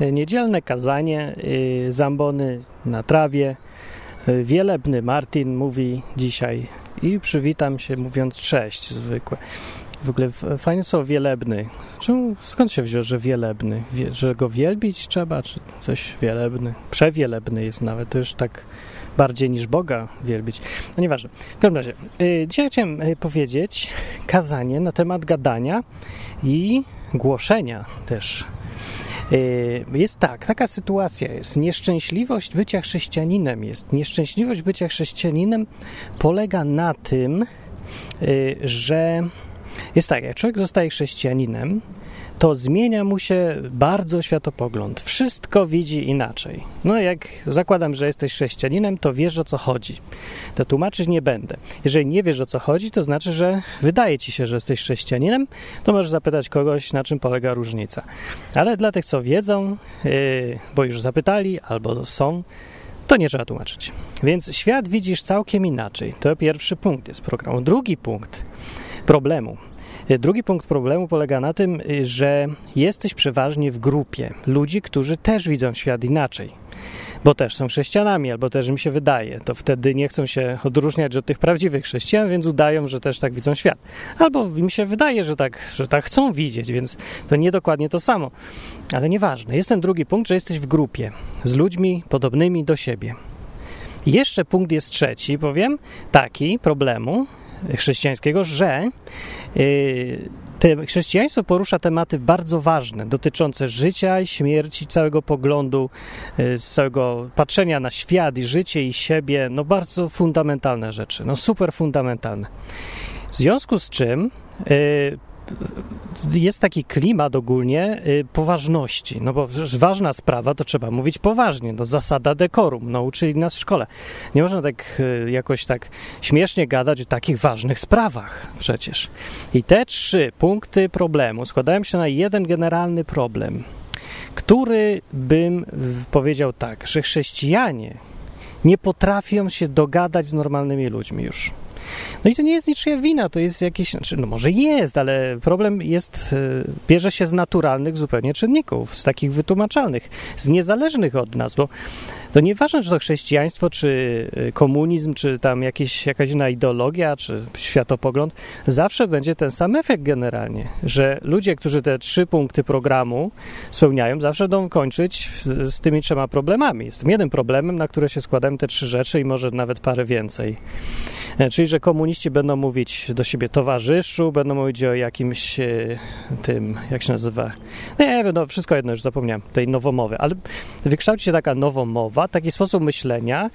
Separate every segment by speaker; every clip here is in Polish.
Speaker 1: niedzielne kazanie y, zambony na trawie. Y, Wielebny Martin mówi dzisiaj i przywitam się mówiąc cześć zwykłe. W ogóle fajnie słowo wielebny. Czemu, skąd się wziął, że wielebny? Wie, że go wielbić trzeba, czy coś wielebny? Przewielebny jest nawet, to już tak bardziej niż Boga wielbić. No nieważne. W każdym razie, y, dzisiaj chciałem powiedzieć kazanie na temat gadania i głoszenia też. Y, Jest tak, taka sytuacja jest. Nieszczęśliwość bycia chrześcijaninem jest. Nieszczęśliwość bycia chrześcijaninem polega na tym, y, że jest tak, jak człowiek zostaje chrześcijaninem, to zmienia mu się bardzo światopogląd. Wszystko widzi inaczej. No jak zakładam, że jesteś chrześcijaninem, to wiesz o co chodzi. To tłumaczyć nie będę. Jeżeli nie wiesz o co chodzi, to znaczy, że wydaje ci się, że jesteś chrześcijaninem, to możesz zapytać kogoś, na czym polega różnica. Ale dla tych, co wiedzą, yy, bo już zapytali albo są, to nie trzeba tłumaczyć. Więc świat widzisz całkiem inaczej. To pierwszy punkt jest programu. Drugi punkt problemu. Y, Drugi punkt problemu polega na tym, y, że jesteś przeważnie w grupie ludzi, którzy też widzą świat inaczej. Bo też są chrześcijanami, albo też im się wydaje. To wtedy nie chcą się odróżniać od tych prawdziwych chrześcijan, więc udają, że też tak widzą świat. Albo im się wydaje, że tak, że tak chcą widzieć, więc to nie dokładnie to samo. Ale nieważne. Jest ten drugi punkt, że jesteś w grupie z ludźmi podobnymi do siebie. Jeszcze punkt jest trzeci, powiem, taki problemu chrześcijańskiego, że yy, te chrześcijaństwo porusza tematy bardzo ważne, dotyczące życia i śmierci, całego poglądu, yy, całego patrzenia na świat i życie i siebie, no bardzo fundamentalne rzeczy, no super fundamentalne. W związku z czym yy, jest taki klimat ogólnie y, poważności, no bo ważna sprawa to trzeba mówić poważnie, no zasada dekorum, nauczyli nas w szkole. Nie można tak y, jakoś tak śmiesznie gadać o takich ważnych sprawach przecież. I te trzy punkty problemu składają się na jeden generalny problem, który bym powiedział tak, że chrześcijanie nie potrafią się dogadać z normalnymi ludźmi już. No i to nie jest niczyja wina, to jest jakieś, znaczy, no może jest, ale problem jest, y, bierze się z naturalnych zupełnie czynników, z takich wytłumaczalnych, z niezależnych od nas, bo to nieważne, czy to chrześcijaństwo, czy y, komunizm, czy tam jakieś, jakaś inna ideologia, czy światopogląd, zawsze będzie ten sam efekt generalnie, że ludzie, którzy te trzy punkty programu spełniają, zawsze będą kończyć z, tymi trzema problemami. Z tym jednym problemem, na które się składają te trzy rzeczy i może nawet parę więcej. E, Czyli, że komuniści będą mówić do siebie towarzyszu, będą mówić o jakimś e, tym, jak się nazywa, nie wiem, no wszystko jedno, już zapomniałem, tej nowomowy, ale wykształci się taka nowomowa, taki sposób myślenia,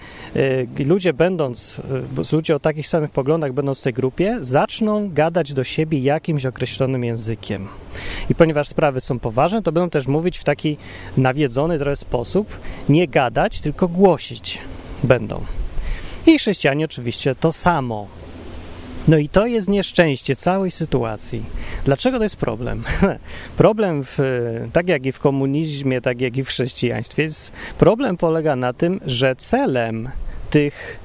Speaker 1: i ludzie będąc, bo ludzie o takich samych poglądach będąc w tej grupie, zaczną gadać do siebie jakimś określonym językiem. I ponieważ sprawy są poważne, to będą też mówić w taki nawiedzony trochę sposób, nie gadać, tylko głosić będą. I chrześcijanie oczywiście to samo. No i to jest nieszczęście całej sytuacji. Dlaczego to jest problem? problem, w, tak jak i w komunizmie, tak jak i w chrześcijaństwie, jest, problem polega na tym, że celem tych,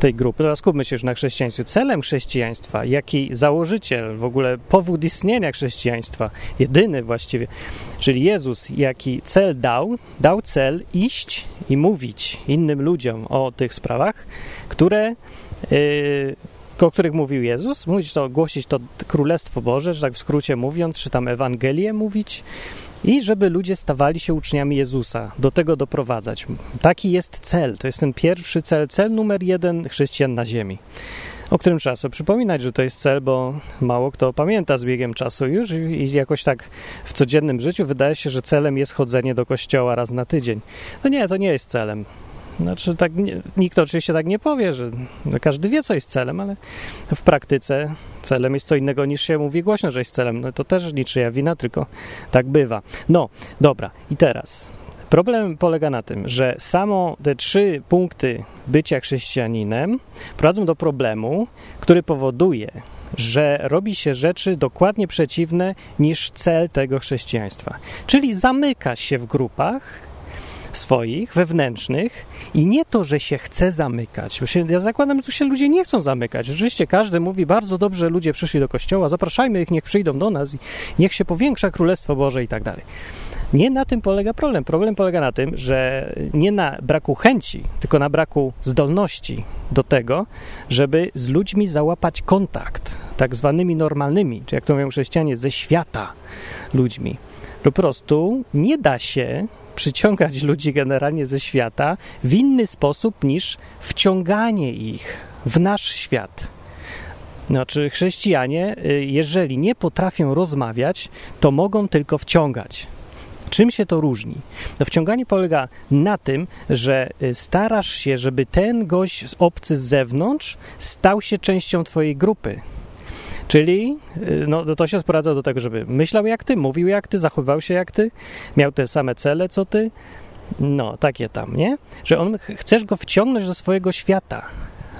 Speaker 1: tej grupy, teraz skupmy się już na chrześcijaństwie, celem chrześcijaństwa, jaki założyciel, w ogóle powód istnienia chrześcijaństwa, jedyny właściwie, czyli Jezus, jaki cel dał, dał cel iść i mówić innym ludziom o tych sprawach, które yy, o których mówił Jezus, mówić to, głosić to Królestwo Boże, że tak w skrócie mówiąc, czy tam Ewangelię mówić i żeby ludzie stawali się uczniami Jezusa, do tego doprowadzać. Taki jest cel, to jest ten pierwszy cel, cel numer jeden chrześcijan na ziemi, o którym trzeba sobie przypominać, że to jest cel, bo mało kto pamięta z biegiem czasu już i jakoś tak w codziennym życiu wydaje się, że celem jest chodzenie do kościoła raz na tydzień. No nie, to nie jest celem. Znaczy, tak nikt oczywiście tak nie powie, że każdy wie, co jest celem, ale w praktyce celem jest co innego niż się mówi głośno, że jest celem. No to też niczyja wina, tylko tak bywa. No, dobra, i teraz. Problem polega na tym, że samo te trzy punkty bycia chrześcijaninem prowadzą do problemu, który powoduje, że robi się rzeczy dokładnie przeciwne niż cel tego chrześcijaństwa. Czyli zamyka się w grupach, swoich, wewnętrznych i nie to, że się chce zamykać. Bo się, ja zakładam, że tu się ludzie nie chcą zamykać. Rzeczywiście każdy mówi, bardzo dobrze ludzie przyszli do kościoła, zapraszajmy ich, niech przyjdą do nas i niech się powiększa Królestwo Boże i tak dalej. Nie na tym polega problem. Problem polega na tym, że nie na braku chęci, tylko na braku zdolności do tego, żeby z ludźmi załapać kontakt, tak zwanymi normalnymi, czy jak to mówią chrześcijanie, ze świata ludźmi. Po prostu nie da się przyciągać ludzi generalnie ze świata w inny sposób niż wciąganie ich w nasz świat. Znaczy, chrześcijanie, y, jeżeli nie potrafią rozmawiać, to mogą tylko wciągać. Czym się to różni? No, wciąganie polega na tym, że y, starasz się, żeby ten gość obcy z zewnątrz stał się częścią twojej grupy. Czyli y, no, to się sprowadza do tego, żeby myślał jak ty, mówił jak ty, zachowywał się jak ty, miał te same cele co ty. No, takie tam, nie? Że on chcesz go wciągnąć do swojego świata.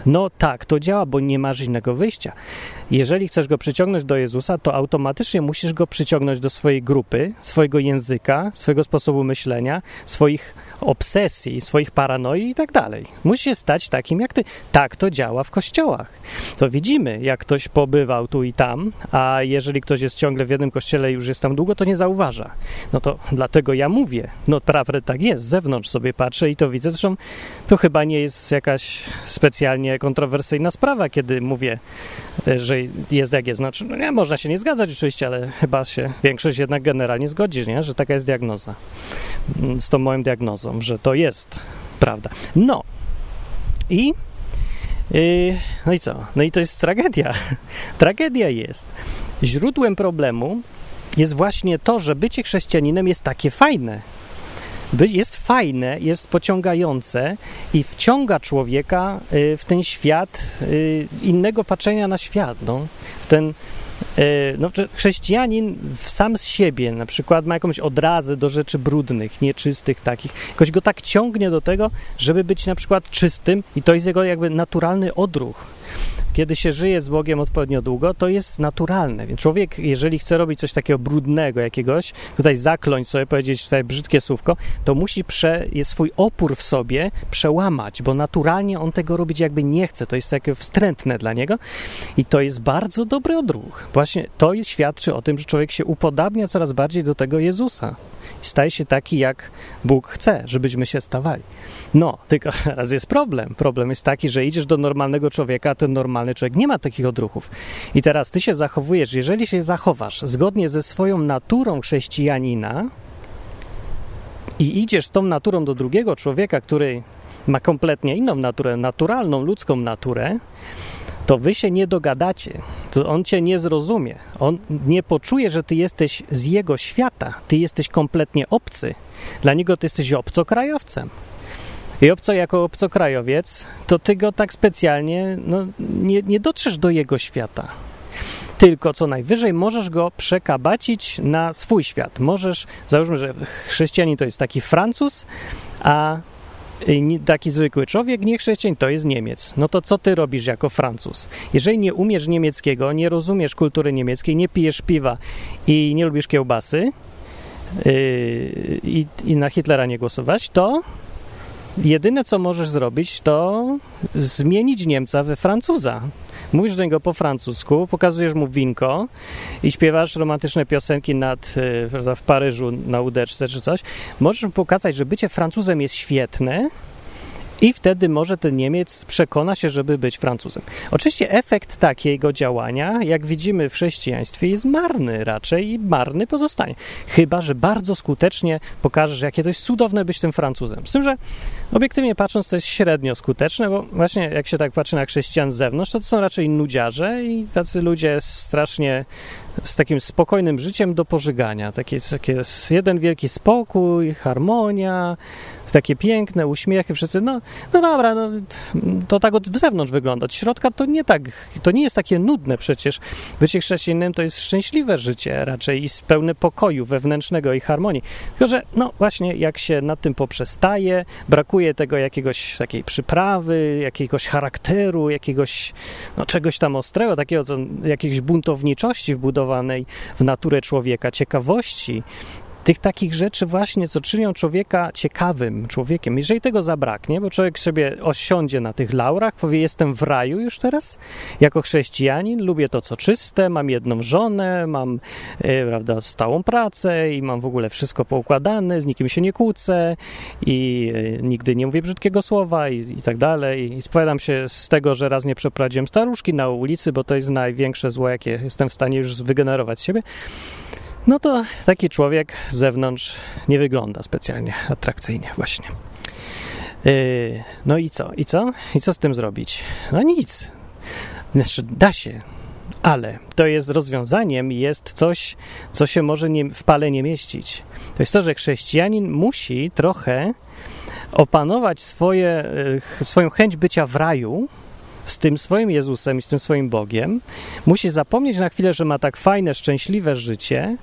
Speaker 1: No tak, to działa, bo nie masz innego wyjścia. Jeżeli chcesz go przyciągnąć do Jezusa, to automatycznie musisz go przyciągnąć do swojej grupy, swojego języka, swojego sposobu myślenia, swoich obsesji, swoich paranoi i tak dalej. Musi się stać takim jak ty. Tak to działa w kościołach. To widzimy, jak ktoś pobywał tu i tam, a jeżeli ktoś jest ciągle w jednym kościele i już jest tam długo, to nie zauważa. No to dlatego ja mówię. No prawda tak jest, z zewnątrz sobie patrzę i to widzę. Zresztą to chyba nie jest jakaś specjalnie kontrowersyjna sprawa, kiedy mówię, że jest jak jest. Znaczy, no nie, można się nie zgadzać oczywiście, ale chyba się większość jednak generalnie zgodzi, nie? że taka jest diagnoza. Mm, z tą moją diagnozą, że to jest prawda. No i yy, no i co? No i to jest tragedia. tragedia jest. Źródłem problemu jest właśnie to, że bycie chrześcijaninem jest takie fajne jest fajne, jest pociągające i wciąga człowieka y, w ten świat y, innego patrzenia na świat, no, w ten y, no, chrześcijanin sam z siebie na przykład ma jakąś odrazę do rzeczy brudnych, nieczystych takich. Jakoś go tak ciągnie do tego, żeby być na przykład czystym i to jest jego jakby naturalny odruch kiedy się żyje z Bogiem odpowiednio długo, to jest naturalne. Więc człowiek, jeżeli chce robić coś takiego brudnego jakiegoś, tutaj zakląć sobie, powiedzieć tutaj brzydkie słówko, to musi prze, swój opór w sobie przełamać, bo naturalnie on tego robić jakby nie chce. To jest takie wstrętne dla niego i to jest bardzo dobry odruch. Właśnie to świadczy o tym, że człowiek się upodabnia coraz bardziej do tego Jezusa i staje się taki, jak Bóg chce, żebyśmy się stawali. No, tylko raz jest problem. Problem jest taki, że idziesz do normalnego człowieka, a ten normalny człowiek nie ma takich odruchów. I teraz ty się zachowujesz, jeżeli się zachowasz zgodnie ze swoją naturą chrześcijanina i idziesz tą naturą do drugiego człowieka, który ma kompletnie inną naturę, naturalną, ludzką naturę, to wy się nie dogadacie, to on cię nie zrozumie. On nie poczuje, że ty jesteś z jego świata, ty jesteś kompletnie obcy. Dla niego ty jesteś obcokrajowcem. I obco jako obcokrajowiec, to ty go tak specjalnie no, nie, nie dotrzesz do jego świata. Tylko co najwyżej możesz go przekabacić na swój świat. Możesz, załóżmy, że chrześcijanin to jest taki Francuz, a taki zwykły człowiek, nie chrześcijanin, to jest Niemiec. No to co ty robisz jako Francuz? Jeżeli nie umiesz niemieckiego, nie rozumiesz kultury niemieckiej, nie pijesz piwa i nie lubisz kiełbasy yy, i, i na Hitlera nie głosować, to jedyne co możesz zrobić, to zmienić Niemca we Francuza. Mówisz do niego po francusku, pokazujesz mu winko i śpiewasz romantyczne piosenki nad, e, w Paryżu na łódeczce czy coś. Możesz mu pokazać, że bycie Francuzem jest świetne, i wtedy może ten Niemiec przekona się, żeby być Francuzem. Oczywiście efekt takiego działania, jak widzimy w chrześcijaństwie, jest marny raczej i marny pozostanie. Chyba, że bardzo skutecznie pokażesz, jakie to jest cudowne być tym Francuzem. Z tym, że obiektywnie patrząc, to jest średnio skuteczne, bo właśnie jak się tak patrzy na chrześcijan z zewnątrz, to to są raczej nudziarze i tacy ludzie strasznie z takim spokojnym życiem do pożygania. Jeden wielki spokój, harmonia, takie piękne uśmiechy, wszyscy, no, no dobra, no, to tak od zewnątrz wygląda. Od środka to nie tak, to nie jest takie nudne przecież. Bycie chrześcijaninem to jest szczęśliwe życie raczej i pełne pokoju wewnętrznego i harmonii. Tylko, że no właśnie, jak się nad tym poprzestaje, brakuje tego jakiegoś takiej przyprawy, jakiegoś charakteru, jakiegoś no, czegoś tam ostrego, takiego, co, jakiejś buntowniczości wbudowanej w naturę człowieka, ciekawości, tych takich rzeczy właśnie, co czynią człowieka ciekawym człowiekiem. Jeżeli tego zabraknie, bo człowiek sobie osiądzie na tych laurach, powie, jestem w raju już teraz, jako chrześcijanin, lubię to, co czyste, mam jedną żonę, mam e, prawda, stałą pracę i mam w ogóle wszystko poukładane, z nikim się nie kłócę i e, nigdy nie mówię brzydkiego słowa i, i tak dalej. I spowiadam się z tego, że raz nie przeprowadziłem staruszki na ulicy, bo to jest największe zło, jakie jestem w stanie już wygenerować z siebie no to taki człowiek z zewnątrz nie wygląda specjalnie atrakcyjnie właśnie. Yy, no i co? I co? I co z tym zrobić? No nic. Znaczy, da się, ale to jest rozwiązaniem jest coś, co się może nie, w pale nie mieścić. To jest to, że chrześcijanin musi trochę opanować swoje, yy, swoją chęć bycia w raju, z tym swoim Jezusem i z tym swoim Bogiem, musi zapomnieć na chwilę, że ma tak fajne, szczęśliwe życie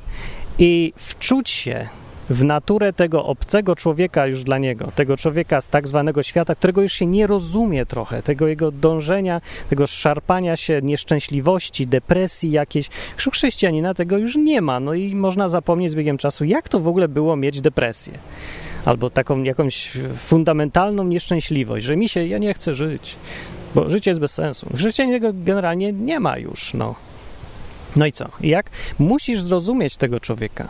Speaker 1: i wczuć się w naturę tego obcego człowieka już dla niego, tego człowieka z tak zwanego świata, którego już się nie rozumie trochę, tego jego dążenia, tego szarpania się, nieszczęśliwości, depresji jakiejś. Chrześcijanina tego już nie ma, no i można zapomnieć z biegiem czasu, jak to w ogóle było mieć depresję. Albo taką jakąś fundamentalną nieszczęśliwość, że mi się, ja nie chcę żyć. Bo życie jest bez sensu. Życie generalnie nie ma już, no. No i co? Jak? Musisz zrozumieć tego człowieka.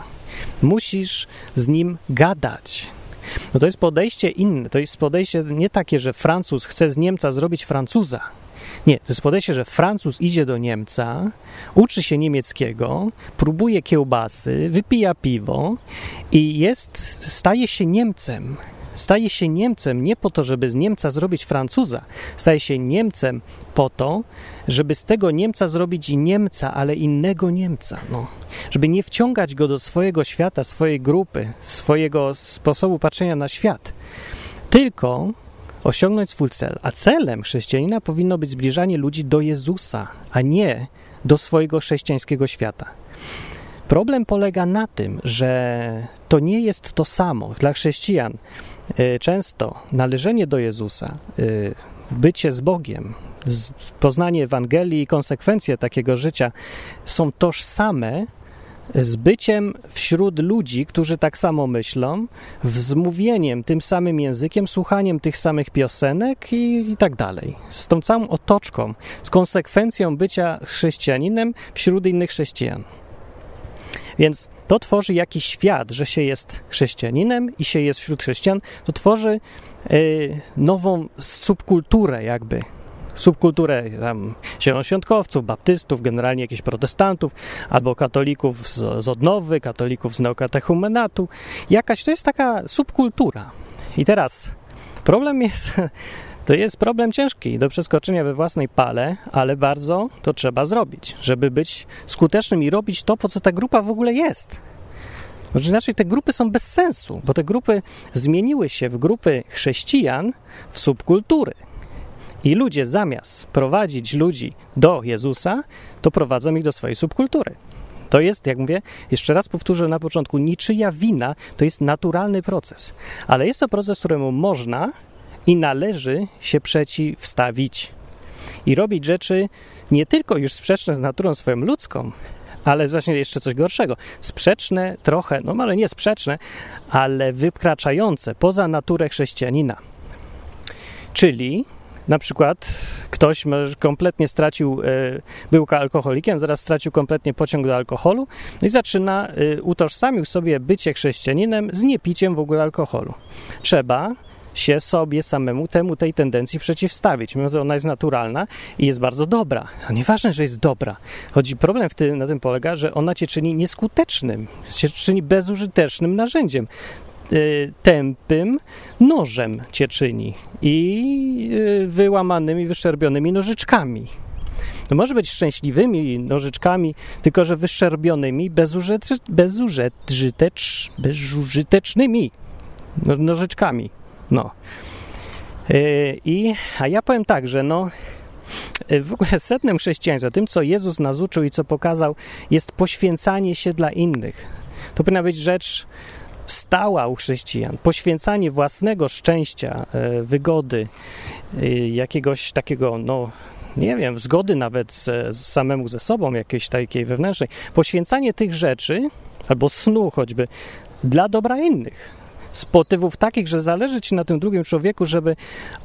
Speaker 1: Musisz z nim gadać. No to jest podejście inne. To jest podejście nie takie, że Francuz chce z Niemca zrobić Francuza. Nie, to jest podejście, że Francuz idzie do Niemca, uczy się niemieckiego, próbuje kiełbasy, wypija piwo i jest, staje się Niemcem staje się Niemcem nie po to, żeby z Niemca zrobić Francuza, staje się Niemcem po to, żeby z tego Niemca zrobić Niemca, ale innego Niemca. No. Żeby nie wciągać go do swojego świata, swojej grupy, swojego sposobu patrzenia na świat, tylko osiągnąć swój cel. A celem chrześcijanina powinno być zbliżanie ludzi do Jezusa, a nie do swojego chrześcijańskiego świata. Problem polega na tym, że to nie jest to samo. Dla chrześcijan y, często należenie do Jezusa, y, bycie z Bogiem, poznanie Ewangelii i konsekwencje takiego życia są tożsame z byciem wśród ludzi, którzy tak samo myślą, z mówieniem tym samym językiem, słuchaniem tych samych piosenek i, i tak dalej. Z tą całą otoczką, z konsekwencją bycia chrześcijaninem wśród innych chrześcijan. Więc to tworzy jakiś świat, że się jest chrześcijaninem i się jest wśród chrześcijan, to tworzy y, nową subkulturę jakby, subkulturę tam zielonoświątkowców, baptystów, generalnie jakichś protestantów, albo katolików z, z odnowy, katolików z neokatechumenatu. Jakaś to jest taka subkultura. I teraz problem jest to jest problem ciężki do przeskoczenia we własnej pale, ale bardzo to trzeba zrobić, żeby być skutecznym i robić to, po co ta grupa w ogóle jest. Bo inaczej te grupy są bez sensu, bo te grupy zmieniły się w grupy chrześcijan w subkultury. I ludzie zamiast prowadzić ludzi do Jezusa, to prowadzą ich do swojej subkultury. To jest, jak mówię, jeszcze raz powtórzę na początku, niczyja wina, to jest naturalny proces. Ale jest to proces, któremu można i należy się przeciwstawić i robić rzeczy nie tylko już sprzeczne z naturą swoją ludzką, ale właśnie jeszcze coś gorszego. Sprzeczne trochę, no ale nie sprzeczne, ale wykraczające poza naturę chrześcijanina. Czyli na przykład ktoś kompletnie stracił, e, był alkoholikiem, zaraz stracił kompletnie pociąg do alkoholu i zaczyna, e, utożsamił sobie bycie chrześcijaninem z niepiciem w ogóle alkoholu. Trzeba się sobie samemu temu tej tendencji przeciwstawić, mimo że ona jest naturalna i jest bardzo dobra. A nieważne, że jest dobra. Chodzi problem w tym, na tym polega, że ona cię czyni nieskutecznym, cię czyni bezużytecznym narzędziem. Y, tępym nożem cię czyni i y, wyłamanymi, wyszczerbionymi nożyczkami. To może być szczęśliwymi nożyczkami, tylko że wyszczerbionymi, bezużytecz, bezużytecz, bezużytecznymi no, nożyczkami. No. Yy, I, a ja powiem tak, że no, yy, w ogóle setnem chrześcijaństwa, tym co Jezus nas uczył i co pokazał, jest poświęcanie się dla innych. To powinna być rzecz stała u chrześcijan. Poświęcanie własnego szczęścia, yy, wygody, jakiegoś takiego, no, nie wiem, zgody nawet z, z samemu ze sobą, jakiejś takiej wewnętrznej. Poświęcanie tych rzeczy, albo snu choćby, dla dobra innych. Z motywów takich, że zależy ci na tym drugim człowieku, żeby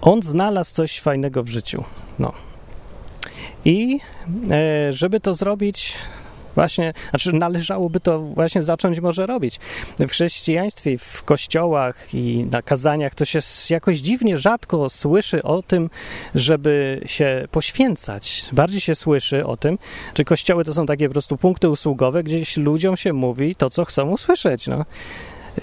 Speaker 1: on znalazł coś fajnego w życiu. No. I e, żeby to zrobić, właśnie, znaczy należałoby to właśnie zacząć może robić. W chrześcijaństwie, w kościołach i na kazaniach to się jakoś dziwnie rzadko słyszy o tym, żeby się poświęcać. Bardziej się słyszy o tym, że kościoły to są takie po prostu punkty usługowe, gdzieś ludziom się mówi to, co chcą usłyszeć. No.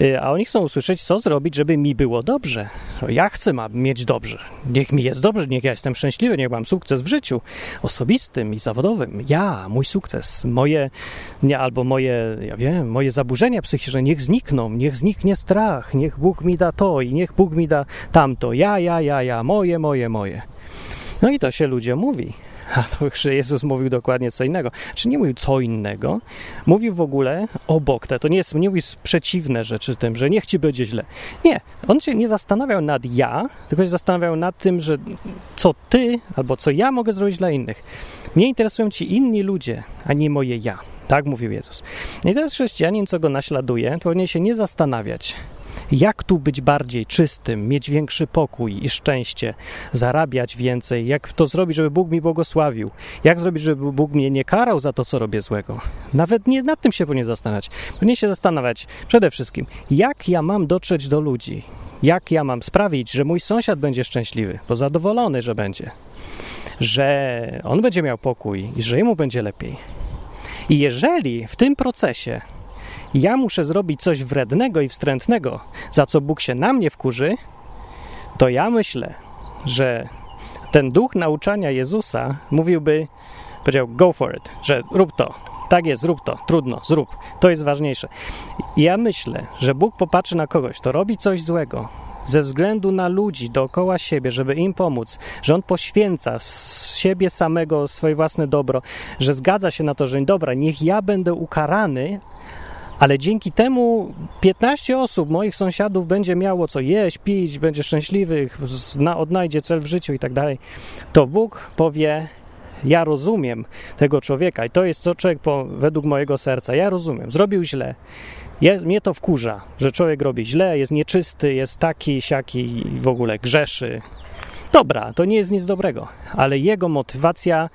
Speaker 1: Y, a oni chcą usłyszeć, co zrobić, żeby mi było dobrze. Ja chcę mieć dobrze. Niech mi jest dobrze, niech ja jestem szczęśliwy, niech mam sukces w życiu osobistym i zawodowym. Ja, mój sukces, moje, nie, albo moje, ja wiem, moje zaburzenia psychiczne, niech znikną, niech zniknie strach, niech Bóg mi da to i niech Bóg mi da tamto. Ja, ja, ja, ja, moje, moje, moje. No i to się ludzie mówi. A to Jezus mówił dokładnie co innego. Czy nie mówił co innego? Mówił w ogóle obok te. To nie, jest, nie mówił przeciwne rzeczy tym, że niech ci będzie źle. Nie. On się nie zastanawiał nad ja, tylko się zastanawiał nad tym, że co ty albo co ja mogę zrobić dla innych. Mnie interesują ci inni ludzie, a nie moje ja. Tak mówił Jezus. I teraz chrześcijanin, co go naśladuje, powinien się nie zastanawiać, jak tu być bardziej czystym, mieć większy pokój i szczęście, zarabiać więcej? Jak to zrobić, żeby Bóg mi błogosławił? Jak zrobić, żeby Bóg mnie nie karał za to, co robię złego? Nawet nie nad tym się powinien zastanawiać. Powinien się zastanawiać przede wszystkim, jak ja mam dotrzeć do ludzi? Jak ja mam sprawić, że mój sąsiad będzie szczęśliwy, bo zadowolony, że będzie, że on będzie miał pokój i że jemu będzie lepiej. I jeżeli w tym procesie ja muszę zrobić coś wrednego i wstrętnego, za co Bóg się na mnie wkurzy, to ja myślę, że ten duch nauczania Jezusa mówiłby, powiedział go for it, że rób to, tak jest, zrób to, trudno, zrób, to jest ważniejsze. Ja myślę, że Bóg popatrzy na kogoś, to robi coś złego, ze względu na ludzi dookoła siebie, żeby im pomóc, że on poświęca z siebie samego swoje własne dobro, że zgadza się na to, że dobra, niech ja będę ukarany, ale dzięki temu 15 osób, moich sąsiadów, będzie miało co jeść, pić, będzie szczęśliwych, odnajdzie cel w życiu i tak dalej, to Bóg powie: Ja rozumiem tego człowieka i to jest co człowiek po, według mojego serca. Ja rozumiem, zrobił źle. Je, mnie to wkurza, że człowiek robi źle, jest nieczysty, jest taki, siaki w ogóle grzeszy. Dobra, to nie jest nic dobrego, ale jego motywacja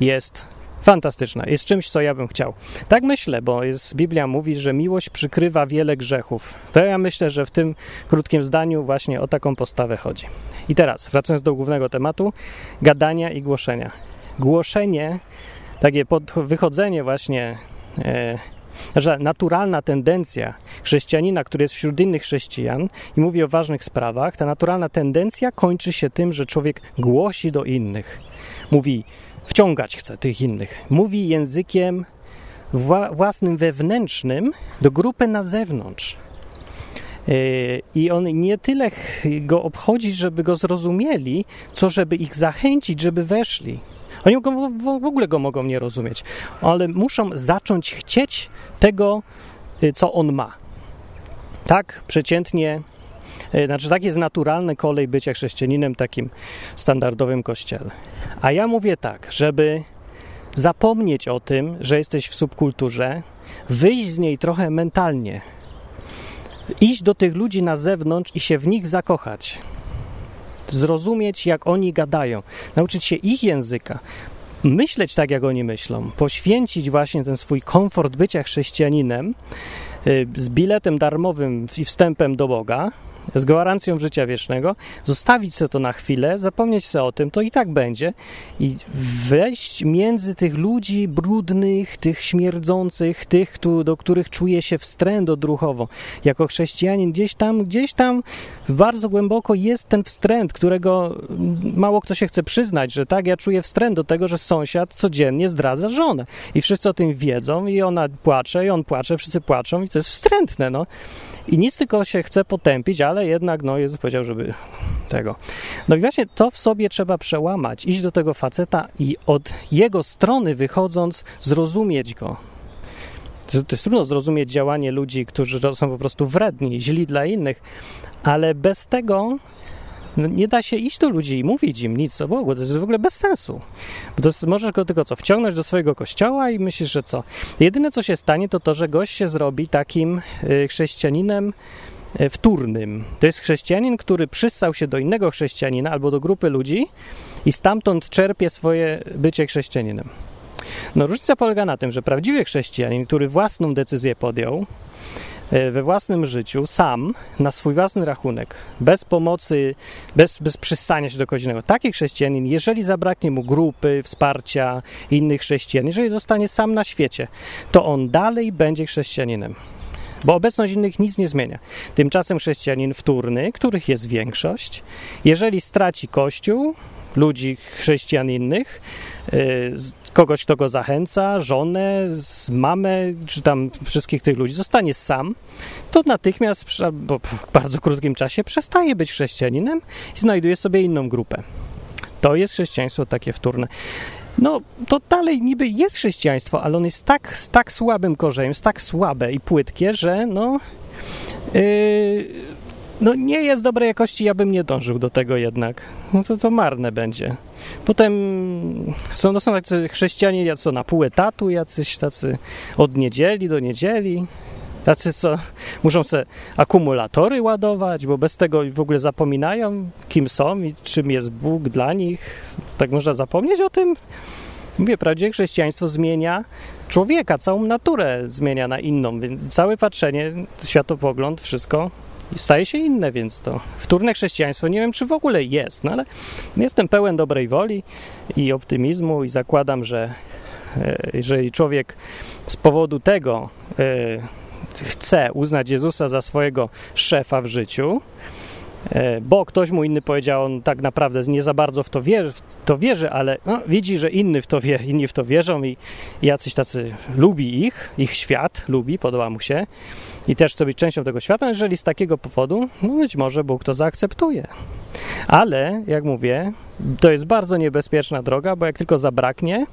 Speaker 1: jest fantastyczna. Jest czymś, co ja bym chciał. Tak myślę, bo jest, Biblia mówi, że miłość przykrywa wiele grzechów. To ja myślę, że w tym krótkim zdaniu właśnie o taką postawę chodzi. I teraz, wracając do głównego tematu, gadania i głoszenia. Głoszenie, takie pod, wychodzenie właśnie e, że naturalna tendencja chrześcijanina, który jest wśród innych chrześcijan i mówi o ważnych sprawach, ta naturalna tendencja kończy się tym, że człowiek głosi do innych. Mówi, wciągać chce tych innych. Mówi językiem własnym wewnętrznym do grupy na zewnątrz. E, I on nie tyle go obchodzi, żeby go zrozumieli, co żeby ich zachęcić, żeby weszli. Oni w ogóle go mogą nie rozumieć, ale muszą zacząć chcieć tego, y, co on ma. Tak przeciętnie, znaczy tak jest naturalny kolej bycia chrześcijaninem takim standardowym kościele. A ja mówię tak, żeby zapomnieć o tym, że jesteś w subkulturze, wyjść z niej trochę mentalnie, iść do tych ludzi na zewnątrz i się w nich zakochać. Zrozumieć, jak oni gadają, nauczyć się ich języka, myśleć tak, jak oni myślą, poświęcić właśnie ten swój komfort bycia chrześcijaninem y, z biletem darmowym i wstępem do Boga, z gwarancją życia wiecznego, zostawić sobie to na chwilę, zapomnieć sobie o tym, to i tak będzie i wejść między tych ludzi brudnych, tych śmierdzących, tych, do których czuje się wstręt odruchowo. Jako chrześcijanin gdzieś tam, gdzieś tam bardzo głęboko jest ten wstręt, którego mało kto się chce przyznać, że tak, ja czuję wstręt do tego, że sąsiad codziennie zdradza żonę i wszyscy o tym wiedzą i ona płacze i on płacze, wszyscy płaczą i to jest wstrętne, no. I nic tylko się chce potępić, ale jednak, no, Jezus powiedział, żeby tego. No i właśnie to w sobie trzeba przełamać, iść do tego faceta i od jego strony wychodząc, zrozumieć go. To jest trudno zrozumieć działanie ludzi, którzy są po prostu wredni, źli dla innych, ale bez tego No, nie da się iść do ludzi i mówić im nic o Bogu, to jest w ogóle bez sensu. Bo jest, możesz go tylko co, wciągnąć do swojego kościoła i myślisz, że co? Jedyne, co się stanie, to to, że gość się zrobi takim y, chrześcijaninem, E, wtórnym. To jest chrześcijanin, który przystał się do innego chrześcijanina albo do grupy ludzi i stamtąd czerpie swoje bycie chrześcijaninem. No różnica polega na tym, że prawdziwy chrześcijanin, który własną decyzję podjął, we własnym życiu, sam, na swój własny rachunek, bez pomocy, bez, bez przystania się do kogoś. Taki chrześcijanin, jeżeli zabraknie mu grupy, wsparcia innych chrześcijan, jeżeli zostanie sam na świecie, to on dalej będzie chrześcijaninem bo obecność innych nic nie zmienia. Tymczasem chrześcijanin wtórny, których jest większość, jeżeli straci kościół, ludzi chrześcijan innych, y, kogoś, kto go zachęca, żonę, mamę, czy tam wszystkich tych ludzi, zostanie sam, to natychmiast bo w bardzo krótkim czasie przestaje być chrześcijaninem i znajduje sobie inną grupę. To jest chrześcijaństwo takie wtórne no to dalej niby jest chrześcijaństwo, ale on jest tak, z tak słabym korzeniem, jest tak słabe i płytkie, że no, yy, no nie jest dobrej jakości, ja bym nie dążył do tego jednak. No to, to marne będzie. Potem są, no są tacy chrześcijanie, co na pół etatu, jacyś tacy od niedzieli do niedzieli. Tacy, co muszą sobie akumulatory ładować, bo bez tego w ogóle zapominają, kim są i czym jest Bóg dla nich. Tak można zapomnieć o tym. Mówię, prawdziwe chrześcijaństwo zmienia człowieka, całą naturę zmienia na inną, więc całe patrzenie, światopogląd, wszystko staje się inne, więc to wtórne chrześcijaństwo. Nie wiem, czy w ogóle jest, no ale jestem pełen dobrej woli i optymizmu i zakładam, że e, jeżeli człowiek z powodu tego e, chce uznać Jezusa za swojego szefa w życiu, bo ktoś mu inny powiedział, on tak naprawdę nie za bardzo w to wierzy, w to wierzy ale no, widzi, że inny w to wie, inni w to wierzą i jacyś tacy lubi ich, ich świat lubi, podoba mu się i też chce być częścią tego świata, jeżeli z takiego powodu, no być może Bóg to zaakceptuje. Ale, jak mówię, to jest bardzo niebezpieczna droga, bo jak tylko zabraknie,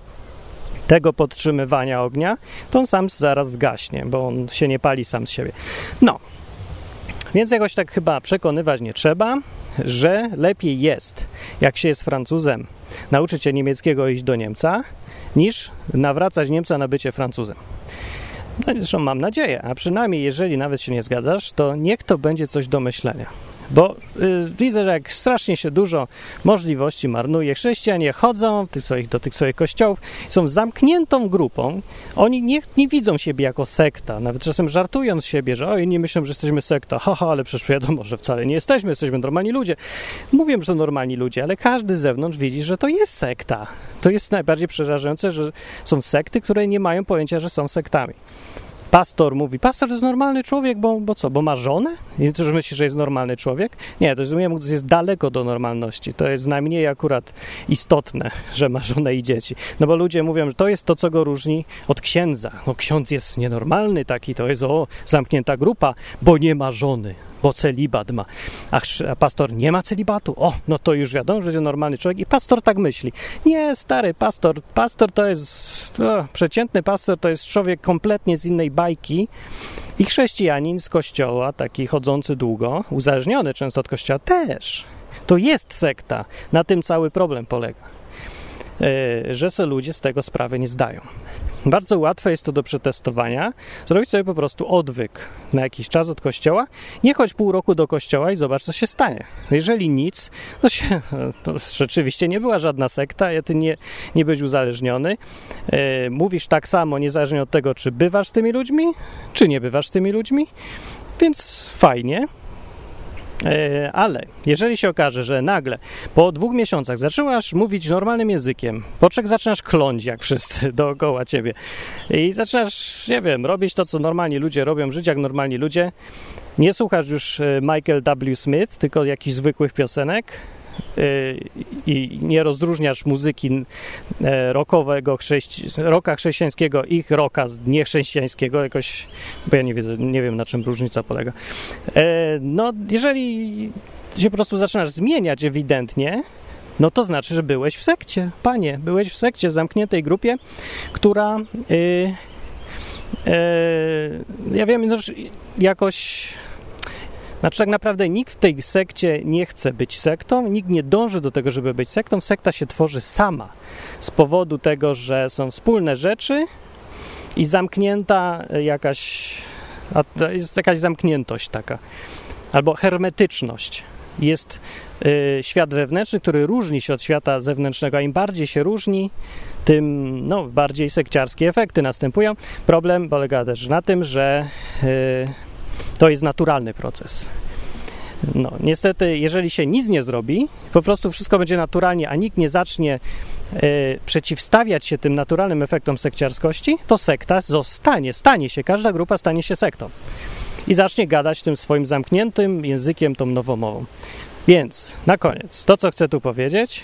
Speaker 1: tego podtrzymywania ognia, to on sam zaraz zgaśnie, bo on się nie pali sam z siebie. No, więc jakoś tak chyba przekonywać nie trzeba, że lepiej jest, jak się jest Francuzem, nauczyć się niemieckiego iść do Niemca, niż nawracać Niemca na bycie Francuzem. No, zresztą mam nadzieję, a przynajmniej jeżeli nawet się nie zgadzasz, to niech to będzie coś do myślenia. Bo y, widzę, że jak strasznie się dużo możliwości marnuje, chrześcijanie chodzą tych swoich, do tych swoich kościołów, są zamkniętą grupą, oni nie, nie widzą siebie jako sekta, nawet czasem żartują z siebie, że oj, nie myślą, że jesteśmy sekta, haha, ale przecież wiadomo, że wcale nie jesteśmy, jesteśmy normalni ludzie. Mówię, że to normalni ludzie, ale każdy z zewnątrz widzi, że to jest sekta. To jest najbardziej przerażające, że są sekty, które nie mają pojęcia, że są sektami pastor mówi, pastor to jest normalny człowiek, bo, bo co, bo ma żonę? I to, że myśli, że jest normalny człowiek? Nie, to jest daleko do normalności. To jest najmniej akurat istotne, że ma żonę i dzieci. No bo ludzie mówią, że to jest to, co go różni od księdza. No ksiądz jest nienormalny taki, to jest o, zamknięta grupa, bo nie ma żony bo celibat ma. A, pastor nie ma celibatu? O, no to już wiadomo, że jest normalny człowiek i pastor tak myśli. Nie, stary pastor, pastor to jest, o, przeciętny pastor to jest człowiek kompletnie z innej bajki i chrześcijanin z kościoła, taki chodzący długo, uzależniony często od kościoła też. To jest sekta. Na tym cały problem polega. Yy, że se ludzie z tego sprawy nie zdają. Bardzo łatwe jest to do przetestowania. Zrobić sobie po prostu odwyk na jakiś czas od kościoła. Nie chodź pół roku do kościoła i zobacz, co się stanie. Jeżeli nic, to, się, to rzeczywiście nie była żadna sekta, ty nie, nie być uzależniony. E, mówisz tak samo, niezależnie od tego, czy bywasz z tymi ludźmi, czy nie bywasz z tymi ludźmi. Więc fajnie, ale jeżeli się okaże, że nagle po dwóch miesiącach zaczynasz mówić normalnym językiem, po trzech zaczynasz kląć jak wszyscy dookoła ciebie i zaczynasz, nie wiem, robić to, co normalni ludzie robią, żyć jak normalni ludzie, nie słuchasz już e, Michael W. Smith, tylko jakichś zwykłych piosenek, i nie rozróżniasz muzyki e, rockowego, chrześci rocka chrześcijańskiego i rocka niechrześcijańskiego, jakoś, bo ja nie, wiedzę, nie wiem na czym różnica polega. E, no, jeżeli się po prostu zaczynasz zmieniać ewidentnie, no to znaczy, że byłeś w sekcie, panie, byłeś w sekcie, zamkniętej grupie, która yy, yy, ja wiem, no, jakoś Znaczy, tak naprawdę nikt w tej sekcie nie chce być sektą, nikt nie dąży do tego, żeby być sektą. Sekta się tworzy sama z powodu tego, że są wspólne rzeczy i zamknięta jakaś, jest jakaś zamkniętość taka, albo hermetyczność. Jest y, świat wewnętrzny, który różni się od świata zewnętrznego, a im bardziej się różni, tym no, bardziej sekciarskie efekty następują. Problem polega też na tym, że y, to jest naturalny proces. No, niestety, jeżeli się nic nie zrobi, po prostu wszystko będzie naturalnie, a nikt nie zacznie y, przeciwstawiać się tym naturalnym efektom sekciarskości, to sekta zostanie, stanie się, każda grupa stanie się sektą i zacznie gadać tym swoim zamkniętym językiem, tą nowomową. Więc na koniec, to co chcę tu powiedzieć,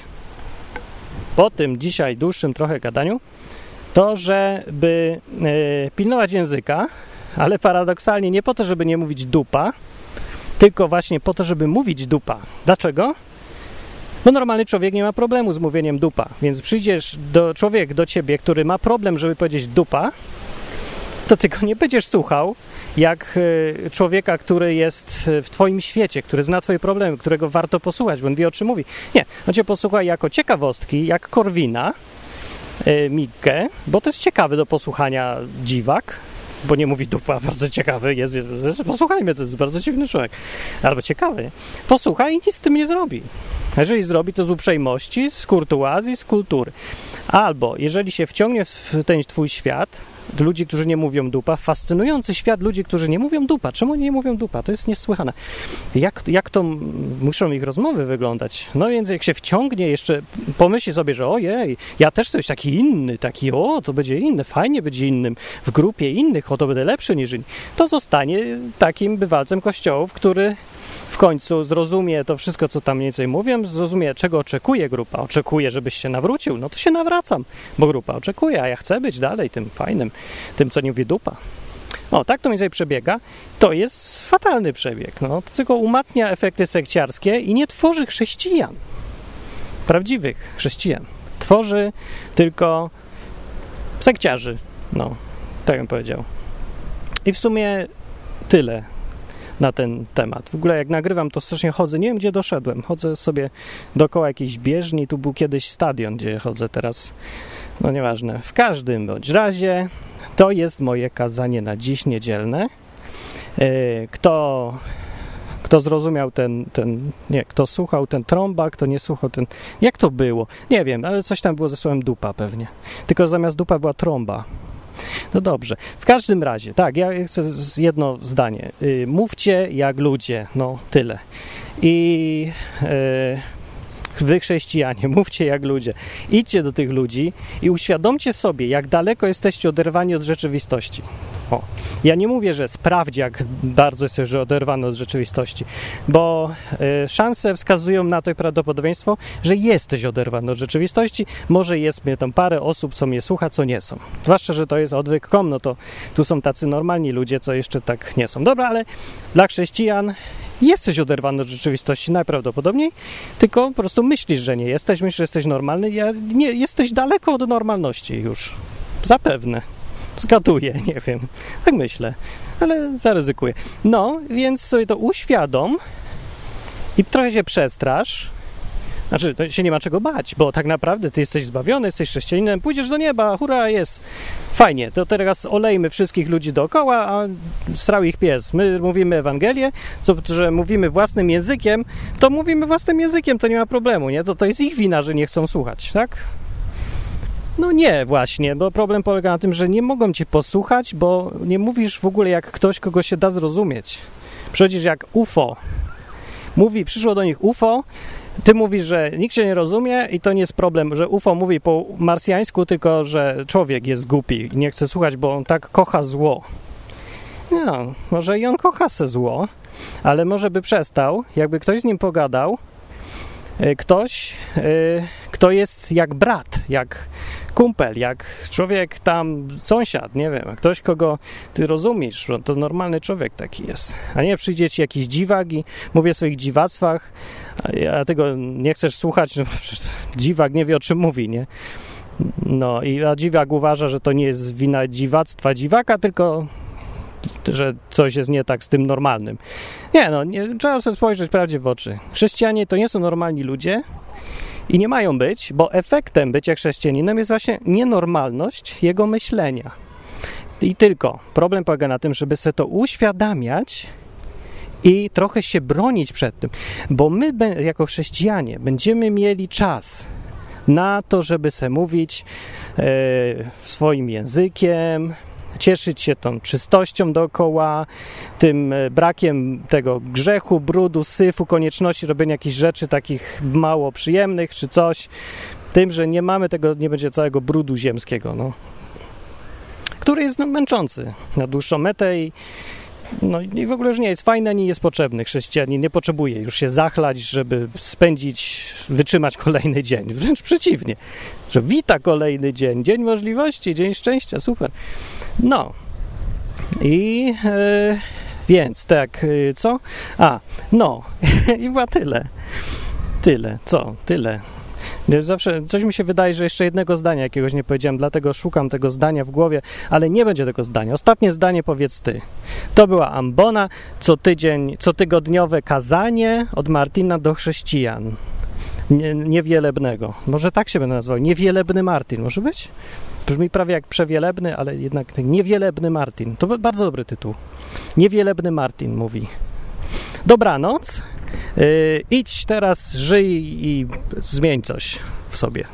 Speaker 1: po tym dzisiaj dłuższym trochę gadaniu, to, żeby y, pilnować języka, ale paradoksalnie nie po to, żeby nie mówić dupa, tylko właśnie po to, żeby mówić dupa. Dlaczego? Bo normalny człowiek nie ma problemu z mówieniem dupa, więc przyjdziesz do człowiek do ciebie, który ma problem, żeby powiedzieć dupa, to ty go nie będziesz słuchał jak e, człowieka, który jest w twoim świecie, który zna twoje problemy, którego warto posłuchać, bo on wie o czym mówi. Nie, on cię posłucha jako ciekawostki, jak Korwina, e, Mikke, bo to jest ciekawy do posłuchania dziwak, bo nie mówi dupa, bardzo ciekawy jest, jest, jest, posłuchajmy, to jest bardzo dziwny człowiek, albo ciekawy, posłuchaj i nic z tym nie zrobi. Jeżeli zrobi to z uprzejmości, z kurtuazji, z kultury. Albo jeżeli się wciągnie w ten twój świat, ludzi, którzy nie mówią dupa, fascynujący świat ludzi, którzy nie mówią dupa. Czemu nie mówią dupa? To jest niesłychane. Jak, jak to muszą ich rozmowy wyglądać? No więc jak się wciągnie, jeszcze pomyśli sobie, że ojej, ja też coś taki inny, taki o, to będzie inny, fajnie będzie innym, w grupie innych, o, to będę lepszy niż inni, to zostanie takim bywalcem kościołów, który w końcu zrozumie to wszystko, co tam mniej więcej mówię, zrozumie, czego oczekuje grupa. Oczekuje, żebyś się nawrócił, no to się nawracam, bo grupa oczekuje, a ja chcę być dalej tym fajnym, tym, co nie mówi dupa. O, tak to mniej więcej przebiega. To jest fatalny przebieg. No, to tylko umacnia efekty sekciarskie i nie tworzy chrześcijan. Prawdziwych chrześcijan. Tworzy tylko sekciarzy. No, tak bym powiedział. I w sumie tyle na ten temat. W ogóle jak nagrywam, to strasznie chodzę. Nie wiem, gdzie doszedłem. Chodzę sobie dookoła jakiejś bieżni. Tu był kiedyś stadion, gdzie chodzę teraz. No nieważne. W każdym bądź razie to jest moje kazanie na dziś niedzielne. E, kto kto zrozumiał ten, ten, nie, kto słuchał ten trąba, kto nie słuchał ten, jak to było? Nie wiem, ale coś tam było ze słowem dupa pewnie. Tylko zamiast dupa była trąba. No dobrze. W każdym razie, tak, ja chcę jedno zdanie. Y, mówcie jak ludzie, no tyle. I yy, wy chrześcijanie, mówcie jak ludzie. Idźcie do tych ludzi i uświadomcie sobie, jak daleko jesteście oderwani od rzeczywistości. O. Ja nie mówię, że sprawdź, jak bardzo jesteś oderwany od rzeczywistości, bo y, szanse wskazują na to i prawdopodobieństwo, że jesteś oderwany od rzeczywistości. Może jest mnie tam parę osób, co mnie słucha, co nie są. Zwłaszcza, że to jest odwyk.com, no to tu są tacy normalni ludzie, co jeszcze tak nie są. Dobra, ale dla chrześcijan jesteś oderwany od rzeczywistości najprawdopodobniej, tylko po prostu myślisz, że nie jesteś, myślisz, że jesteś normalny, ja, nie, jesteś daleko od normalności już. Zapewne. Zgaduję, nie wiem. Tak myślę, ale zaryzykuję. No, więc sobie to uświadom i trochę się przestrasz. Znaczy, to się nie ma czego bać, bo tak naprawdę ty jesteś zbawiony, jesteś chrześcijaninem, pójdziesz do nieba, hurra, jest fajnie. To teraz olejmy wszystkich ludzi dookoła, a strał ich pies. My mówimy Ewangelię, co, że mówimy własnym językiem, to mówimy własnym językiem, to nie ma problemu, nie? To, to jest ich wina, że nie chcą słuchać, tak? No nie, właśnie, bo problem polega na tym, że nie mogą cię posłuchać, bo nie mówisz w ogóle jak ktoś, kogo się da zrozumieć. Przecież jak UFO mówi, przyszło do nich UFO, ty mówisz, że nikt się nie rozumie i to nie jest problem, że UFO mówi po marsjańsku, tylko że człowiek jest głupi i nie chce słuchać, bo on tak kocha zło. No, może i on kocha se zło, ale może by przestał, jakby ktoś z nim pogadał, e, ktoś, e, kto jest jak brat, jak kumpel, jak człowiek tam, sąsiad, nie wiem, ktoś, kogo ty rozumiesz, to normalny człowiek taki jest. A nie przyjdzie ci jakiś dziwak i mówię o swoich dziwactwach, a tego nie chcesz słuchać, no dziwak nie wie o czym mówi, nie? No i a dziwak uważa, że to nie jest wina dziwactwa dziwaka, tylko że coś jest nie tak z tym normalnym. Nie, no, nie, trzeba sobie spojrzeć prawdzie w oczy. Chrześcijanie to nie są normalni ludzie i nie mają być, bo efektem bycia chrześcijaninem jest właśnie nienormalność jego myślenia. I tylko. Problem polega na tym, żeby sobie to uświadamiać i trochę się bronić przed tym, bo my jako chrześcijanie będziemy mieli czas na to, żeby sobie mówić e, swoim językiem, cieszyć się tą czystością dookoła, tym e, brakiem tego grzechu, brudu, syfu, konieczności robienia jakichś rzeczy takich mało przyjemnych czy coś, tym, że nie mamy tego, nie będzie całego brudu ziemskiego, no, który jest no, męczący na dłuższą metę i no i w ogóle już nie jest fajny, ani jest potrzebny. Chrześcijanin nie potrzebuje już się zachlać, żeby spędzić, wytrzymać kolejny dzień. Wręcz przeciwnie, że wita kolejny dzień, dzień możliwości, dzień szczęścia, super. No i e, więc tak, e, co? A, no i chyba tyle. Tyle, co? Tyle. Zawsze coś mi się wydaje, że jeszcze jednego zdania jakiegoś nie powiedziałem, dlatego szukam tego zdania w głowie, ale nie będzie tego zdania. Ostatnie zdanie powiedz ty. To była ambona, co tydzień, co tygodniowe kazanie od Martina do chrześcijan. Nie, niewielebnego. Może tak się będę nazywał. Niewielebny Martin, może być? Brzmi prawie jak przewielebny, ale jednak niewielebny Martin. To bardzo dobry tytuł. Niewielebny Martin mówi. Dobranoc. Yy, idź teraz, żyj i zmień coś w sobie.